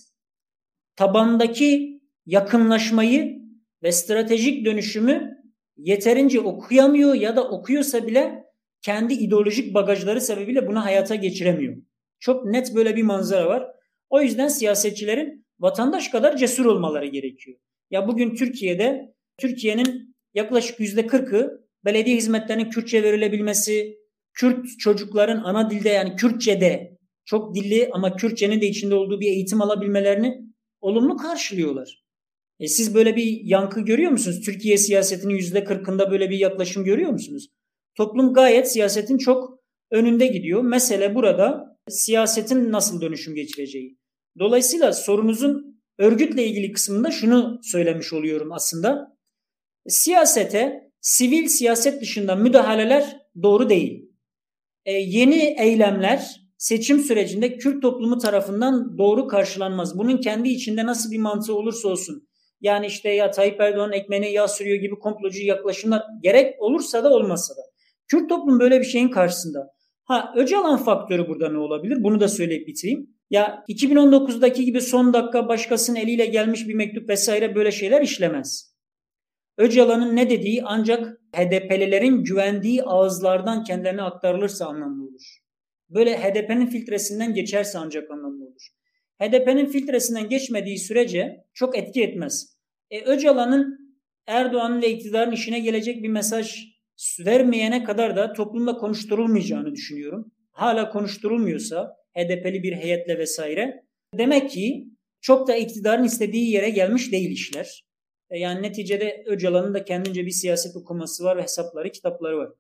tabandaki yakınlaşmayı ve stratejik dönüşümü yeterince okuyamıyor ya da okuyorsa bile kendi ideolojik bagajları sebebiyle bunu hayata geçiremiyor. Çok net böyle bir manzara var. O yüzden siyasetçilerin vatandaş kadar cesur olmaları gerekiyor. Ya bugün Türkiye'de Türkiye'nin yaklaşık yüzde kırkı belediye hizmetlerinin Kürtçe verilebilmesi, Kürt çocukların ana dilde yani Kürtçe'de çok dilli ama Kürtçenin de içinde olduğu bir eğitim alabilmelerini olumlu karşılıyorlar. E siz böyle bir yankı görüyor musunuz? Türkiye siyasetinin yüzde kırkında böyle bir yaklaşım görüyor musunuz? Toplum gayet siyasetin çok önünde gidiyor. Mesele burada siyasetin nasıl dönüşüm geçireceği. Dolayısıyla sorunuzun örgütle ilgili kısmında şunu söylemiş oluyorum aslında. Siyasete, sivil siyaset dışında müdahaleler doğru değil. E, yeni eylemler, seçim sürecinde Kürt toplumu tarafından doğru karşılanmaz. Bunun kendi içinde nasıl bir mantığı olursa olsun. Yani işte ya Tayyip Erdoğan ekmeğine yağ sürüyor gibi komplocu yaklaşımlar gerek olursa da olmazsa da. Kürt toplum böyle bir şeyin karşısında. Ha Öcalan faktörü burada ne olabilir? Bunu da söyleyip bitireyim. Ya 2019'daki gibi son dakika başkasının eliyle gelmiş bir mektup vesaire böyle şeyler işlemez. Öcalan'ın ne dediği ancak HDP'lilerin güvendiği ağızlardan kendilerine aktarılırsa anlamlı olur. Böyle HDP'nin filtresinden geçerse ancak anlamlı olur. HDP'nin filtresinden geçmediği sürece çok etki etmez. E, Öcalan'ın Erdoğan'ın ve iktidarın işine gelecek bir mesaj vermeyene kadar da toplumda konuşturulmayacağını düşünüyorum. Hala konuşturulmuyorsa HDP'li bir heyetle vesaire demek ki çok da iktidarın istediği yere gelmiş değil işler. E, yani neticede Öcalan'ın da kendince bir siyaset okuması var ve hesapları, kitapları var.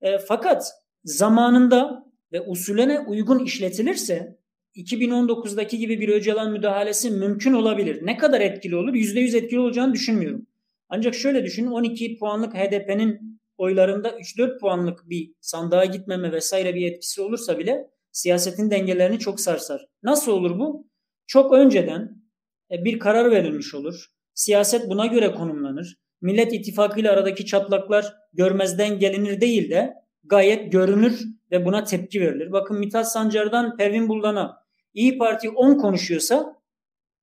E, fakat zamanında ve usulüne uygun işletilirse 2019'daki gibi bir Öcalan müdahalesi mümkün olabilir. Ne kadar etkili olur? %100 etkili olacağını düşünmüyorum. Ancak şöyle düşünün 12 puanlık HDP'nin oylarında 3-4 puanlık bir sandığa gitmeme vesaire bir etkisi olursa bile siyasetin dengelerini çok sarsar. Nasıl olur bu? Çok önceden e, bir karar verilmiş olur. Siyaset buna göre konumlanır. Millet İttifakı ile aradaki çatlaklar görmezden gelinir değil de gayet görünür ve buna tepki verilir. Bakın Mithat Sancar'dan Pervin Buldan'a İyi Parti 10 konuşuyorsa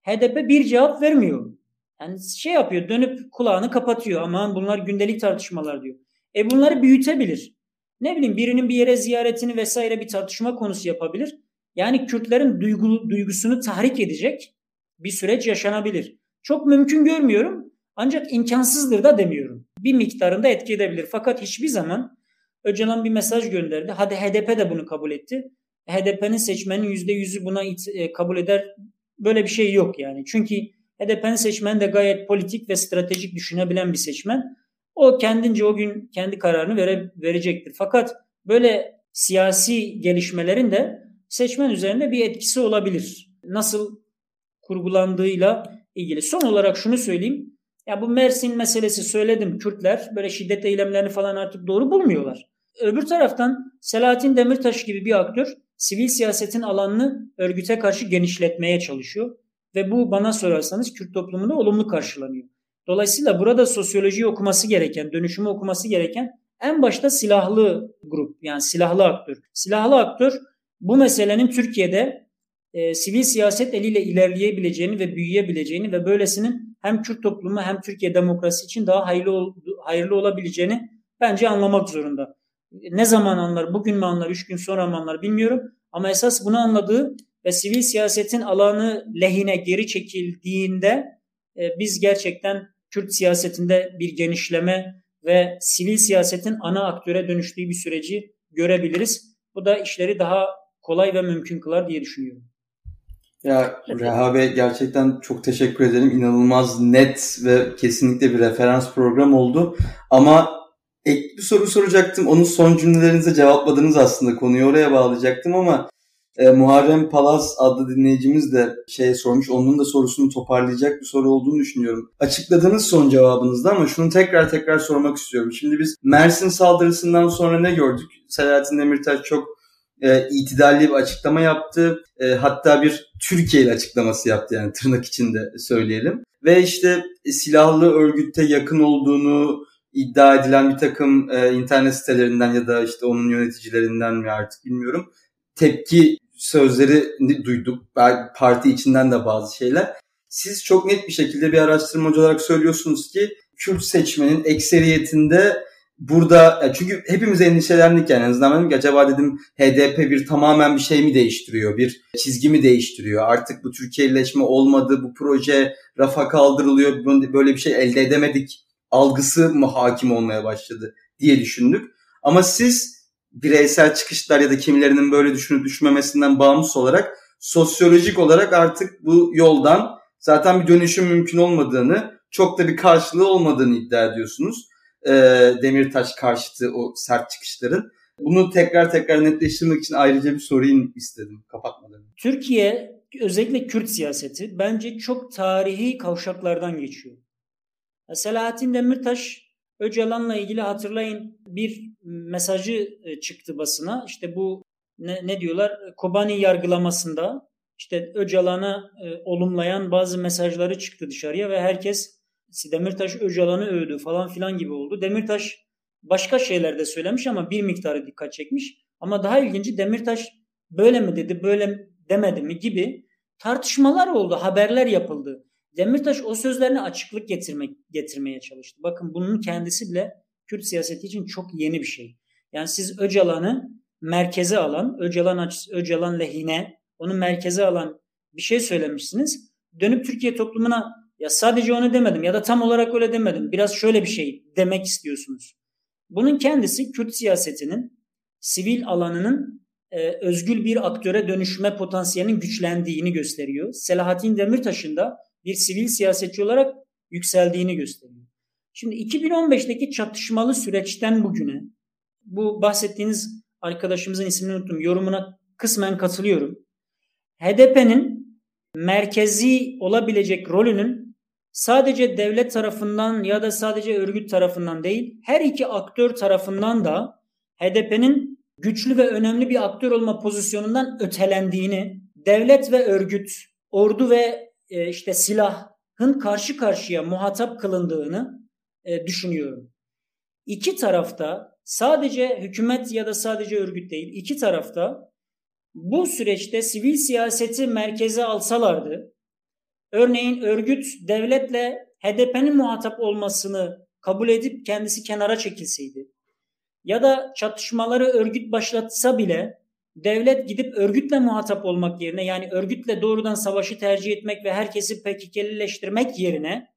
HDP bir cevap vermiyor. Yani şey yapıyor dönüp kulağını kapatıyor. Aman bunlar gündelik tartışmalar diyor. E bunları büyütebilir. Ne bileyim birinin bir yere ziyaretini vesaire bir tartışma konusu yapabilir. Yani Kürtlerin duygu, duygusunu tahrik edecek bir süreç yaşanabilir. Çok mümkün görmüyorum ancak imkansızdır da demiyorum. Bir miktarında etki edebilir. Fakat hiçbir zaman Öcalan bir mesaj gönderdi. Hadi HDP de bunu kabul etti. HDP'nin seçmenin %100'ü buna e, kabul eder. Böyle bir şey yok yani. Çünkü HDP'nin seçmeni de gayet politik ve stratejik düşünebilen bir seçmen. O kendince o gün kendi kararını vere, verecektir. Fakat böyle siyasi gelişmelerin de seçmen üzerinde bir etkisi olabilir. Nasıl kurgulandığıyla ilgili. Son olarak şunu söyleyeyim. Ya bu Mersin meselesi söyledim. Kürtler böyle şiddet eylemlerini falan artık doğru bulmuyorlar. Öbür taraftan Selahattin Demirtaş gibi bir aktör sivil siyasetin alanını örgüte karşı genişletmeye çalışıyor. Ve bu bana sorarsanız Kürt toplumunda olumlu karşılanıyor. Dolayısıyla burada sosyoloji okuması gereken, dönüşümü okuması gereken en başta silahlı grup yani silahlı aktör. Silahlı aktör bu meselenin Türkiye'de e, sivil siyaset eliyle ilerleyebileceğini ve büyüyebileceğini ve böylesinin hem Kürt toplumu hem Türkiye demokrasi için daha hayırlı, hayırlı olabileceğini bence anlamak zorunda. Ne zaman anlar, bugün mü anlar, üç gün sonra mı anlar bilmiyorum. Ama esas bunu anladığı ve sivil siyasetin alanı lehine geri çekildiğinde e, biz gerçekten Kürt siyasetinde bir genişleme ve sivil siyasetin ana aktöre dönüştüğü bir süreci görebiliriz. Bu da işleri daha kolay ve mümkün kılar diye düşünüyorum. Ya Reha Bey gerçekten çok teşekkür ederim. İnanılmaz net ve kesinlikle bir referans program oldu. Ama ek bir soru soracaktım. Onun son cümlelerinize cevapladınız aslında. Konuyu oraya bağlayacaktım ama e, Muharrem Palaz adlı dinleyicimiz de şey sormuş. Onun da sorusunu toparlayacak bir soru olduğunu düşünüyorum. Açıkladınız son cevabınızda ama şunu tekrar tekrar sormak istiyorum. Şimdi biz Mersin saldırısından sonra ne gördük? Selahattin Demirtaş çok e, itidalli bir açıklama yaptı. E, hatta bir Türkiye ile açıklaması yaptı yani tırnak içinde söyleyelim. Ve işte silahlı örgütte yakın olduğunu iddia edilen bir takım e, internet sitelerinden ya da işte onun yöneticilerinden mi artık bilmiyorum. Tepki sözleri duyduk. Parti içinden de bazı şeyler. Siz çok net bir şekilde bir araştırmacı olarak söylüyorsunuz ki Kürt seçmenin ekseriyetinde burada çünkü hepimiz endişelendik yani en azından ki acaba dedim HDP bir tamamen bir şey mi değiştiriyor? Bir çizgi mi değiştiriyor? Artık bu Türkiye'leşme olmadı, bu proje rafa kaldırılıyor, böyle bir şey elde edemedik algısı mı hakim olmaya başladı diye düşündük. Ama siz bireysel çıkışlar ya da kimilerinin böyle düşünüp düşmemesinden bağımsız olarak sosyolojik olarak artık bu yoldan zaten bir dönüşüm mümkün olmadığını, çok da bir karşılığı olmadığını iddia ediyorsunuz. E, Demirtaş karşıtı o sert çıkışların. Bunu tekrar tekrar netleştirmek için ayrıca bir sorayım istedim kapatmadan. Türkiye özellikle Kürt siyaseti bence çok tarihi kavşaklardan geçiyor. Selahattin Demirtaş Öcalan'la ilgili hatırlayın bir mesajı e, çıktı basına. İşte bu ne, ne diyorlar? Kobani yargılamasında işte Öcalan'a e, olumlayan bazı mesajları çıktı dışarıya ve herkes Demirtaş Öcalan'ı övdü falan filan gibi oldu. Demirtaş başka şeyler de söylemiş ama bir miktarı dikkat çekmiş. Ama daha ilginci Demirtaş böyle mi dedi, böyle demedi mi gibi tartışmalar oldu, haberler yapıldı. Demirtaş o sözlerine açıklık getirmek getirmeye çalıştı. Bakın bunun kendisi bile Kürt siyaseti için çok yeni bir şey. Yani siz Öcalan'ı merkeze alan, Öcalan Öcalan lehine onu merkeze alan bir şey söylemişsiniz. Dönüp Türkiye toplumuna ya sadece onu demedim ya da tam olarak öyle demedim. Biraz şöyle bir şey demek istiyorsunuz. Bunun kendisi Kürt siyasetinin sivil alanının e, özgül bir aktöre dönüşme potansiyelinin güçlendiğini gösteriyor. Selahattin Demirtaş'ın da bir sivil siyasetçi olarak yükseldiğini gösteriyor. Şimdi 2015'teki çatışmalı süreçten bugüne bu bahsettiğiniz arkadaşımızın ismini unuttum. Yorumuna kısmen katılıyorum. HDP'nin merkezi olabilecek rolünün sadece devlet tarafından ya da sadece örgüt tarafından değil, her iki aktör tarafından da HDP'nin güçlü ve önemli bir aktör olma pozisyonundan ötelendiğini, devlet ve örgüt, ordu ve e, işte silahın karşı karşıya muhatap kılındığını e, düşünüyorum. İki tarafta sadece hükümet ya da sadece örgüt değil iki tarafta bu süreçte sivil siyaseti merkeze alsalardı örneğin örgüt devletle HDP'nin muhatap olmasını kabul edip kendisi kenara çekilseydi ya da çatışmaları örgüt başlatsa bile devlet gidip örgütle muhatap olmak yerine yani örgütle doğrudan savaşı tercih etmek ve herkesi PKK'lileştirmek yerine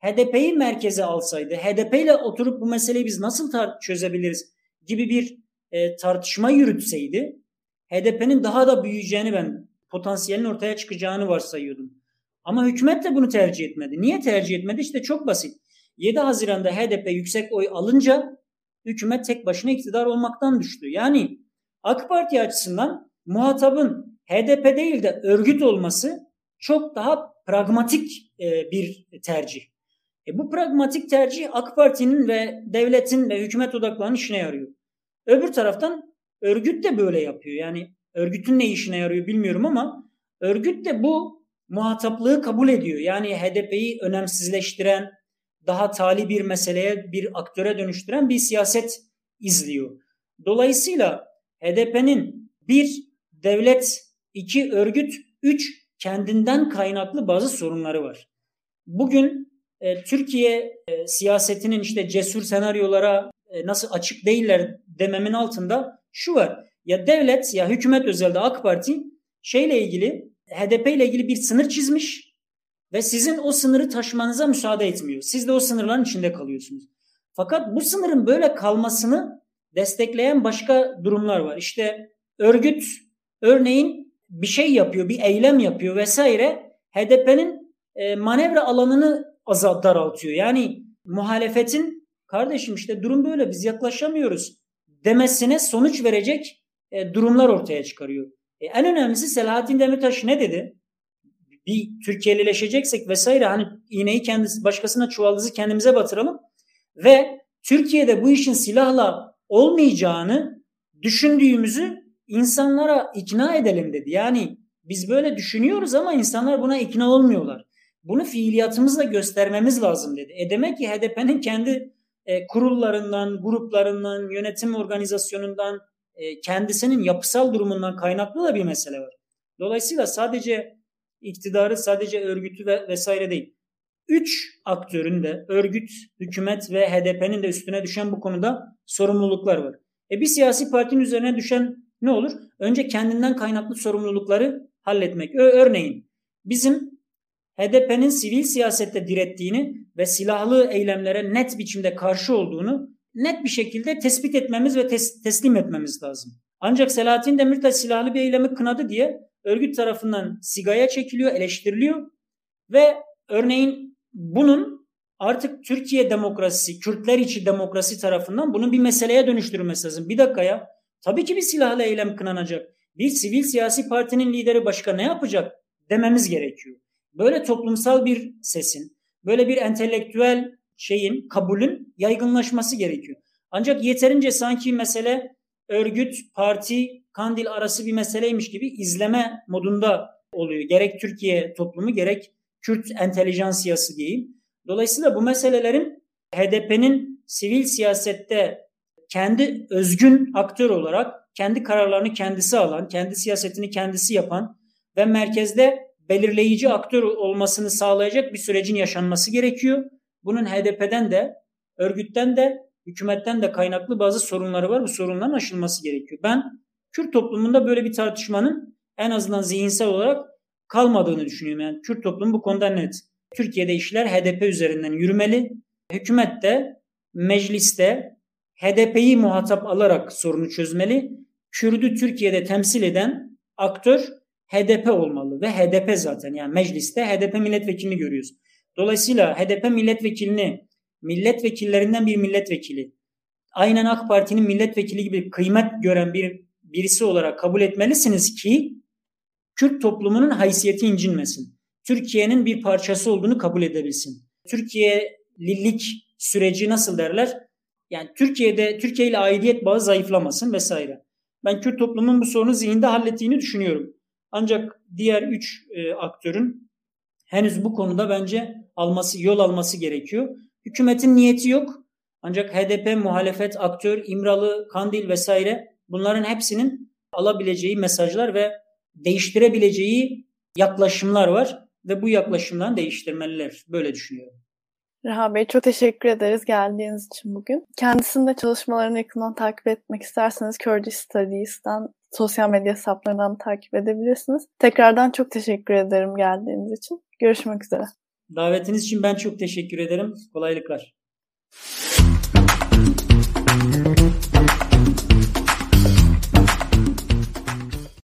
HDP'yi merkeze alsaydı, HDP ile oturup bu meseleyi biz nasıl çözebiliriz gibi bir e, tartışma yürütseydi HDP'nin daha da büyüyeceğini ben potansiyelin ortaya çıkacağını varsayıyordum. Ama hükümet de bunu tercih etmedi. Niye tercih etmedi? İşte çok basit. 7 Haziran'da HDP yüksek oy alınca hükümet tek başına iktidar olmaktan düştü. Yani AK Parti açısından muhatabın HDP değil de örgüt olması çok daha pragmatik e, bir tercih. E bu pragmatik tercih AK Parti'nin ve devletin ve hükümet odaklarının işine yarıyor. Öbür taraftan örgüt de böyle yapıyor. Yani örgütün ne işine yarıyor bilmiyorum ama örgüt de bu muhataplığı kabul ediyor. Yani HDP'yi önemsizleştiren, daha tali bir meseleye, bir aktöre dönüştüren bir siyaset izliyor. Dolayısıyla HDP'nin bir devlet, iki örgüt, üç kendinden kaynaklı bazı sorunları var. Bugün e, Türkiye e, siyasetinin işte cesur senaryolara e, nasıl açık değiller dememin altında şu var. Ya devlet ya hükümet özelde AK Parti şeyle ilgili HDP ile ilgili bir sınır çizmiş ve sizin o sınırı taşımanıza müsaade etmiyor. Siz de o sınırların içinde kalıyorsunuz. Fakat bu sınırın böyle kalmasını destekleyen başka durumlar var. İşte örgüt örneğin bir şey yapıyor, bir eylem yapıyor vesaire. HDP'nin e, manevra alanını azalt daraltıyor. Yani muhalefetin kardeşim işte durum böyle biz yaklaşamıyoruz demesine sonuç verecek e, durumlar ortaya çıkarıyor. E, en önemlisi Selahattin Demirtaş ne dedi? Bir Türkiye'lileşeceksek vesaire hani iğneyi kendisi başkasına çuvaldızı kendimize batıralım ve Türkiye'de bu işin silahla olmayacağını düşündüğümüzü insanlara ikna edelim dedi. Yani biz böyle düşünüyoruz ama insanlar buna ikna olmuyorlar. Bunu fiiliyatımızla göstermemiz lazım dedi. E demek ki HDP'nin kendi e, kurullarından, gruplarından, yönetim organizasyonundan, e, kendisinin yapısal durumundan kaynaklı da bir mesele var. Dolayısıyla sadece iktidarı, sadece örgütü ve vesaire değil. Üç aktörün de örgüt, hükümet ve HDP'nin de üstüne düşen bu konuda sorumluluklar var. E bir siyasi partinin üzerine düşen ne olur? Önce kendinden kaynaklı sorumlulukları halletmek. Ö örneğin bizim HDP'nin sivil siyasette direttiğini ve silahlı eylemlere net biçimde karşı olduğunu net bir şekilde tespit etmemiz ve tes- teslim etmemiz lazım. Ancak Selahattin Demirtaş silahlı bir eylemi kınadı diye örgüt tarafından sigaya çekiliyor, eleştiriliyor ve örneğin bunun artık Türkiye demokrasisi, Kürtler içi demokrasi tarafından bunun bir meseleye dönüştürülmesi lazım. Bir dakika ya, tabii ki bir silahlı eylem kınanacak. Bir sivil siyasi partinin lideri başka ne yapacak dememiz gerekiyor böyle toplumsal bir sesin, böyle bir entelektüel şeyin, kabulün yaygınlaşması gerekiyor. Ancak yeterince sanki mesele örgüt, parti, kandil arası bir meseleymiş gibi izleme modunda oluyor. Gerek Türkiye toplumu gerek Kürt entelijansiyası diyeyim. Dolayısıyla bu meselelerin HDP'nin sivil siyasette kendi özgün aktör olarak kendi kararlarını kendisi alan, kendi siyasetini kendisi yapan ve merkezde belirleyici aktör olmasını sağlayacak bir sürecin yaşanması gerekiyor. Bunun HDP'den de, örgütten de, hükümetten de kaynaklı bazı sorunları var. Bu sorunların aşılması gerekiyor. Ben Kürt toplumunda böyle bir tartışmanın en azından zihinsel olarak kalmadığını düşünüyorum. Yani Kürt toplumu bu konuda net. Türkiye'de işler HDP üzerinden yürümeli. Hükümet de mecliste HDP'yi muhatap alarak sorunu çözmeli. Kürdü Türkiye'de temsil eden aktör HDP olmalı ve HDP zaten yani mecliste HDP milletvekilini görüyoruz. Dolayısıyla HDP milletvekilini milletvekillerinden bir milletvekili aynen AK Parti'nin milletvekili gibi kıymet gören bir birisi olarak kabul etmelisiniz ki Kürt toplumunun haysiyeti incinmesin. Türkiye'nin bir parçası olduğunu kabul edebilsin. Türkiye'lilik süreci nasıl derler? Yani Türkiye'de Türkiye ile aidiyet bağı zayıflamasın vesaire. Ben Kürt toplumunun bu sorunu zihinde hallettiğini düşünüyorum. Ancak diğer üç e, aktörün henüz bu konuda bence alması yol alması gerekiyor. Hükümetin niyeti yok. Ancak HDP, muhalefet, aktör, İmralı, Kandil vesaire bunların hepsinin alabileceği mesajlar ve değiştirebileceği yaklaşımlar var ve bu yaklaşımdan değiştirmeliler. Böyle düşünüyorum. Reha Bey çok teşekkür ederiz geldiğiniz için bugün. Kendisinin de çalışmalarını yakından takip etmek isterseniz Kurdish Studies'tan sosyal medya hesaplarından takip edebilirsiniz. Tekrardan çok teşekkür ederim geldiğiniz için. Görüşmek üzere. Davetiniz için ben çok teşekkür ederim. Kolaylıklar.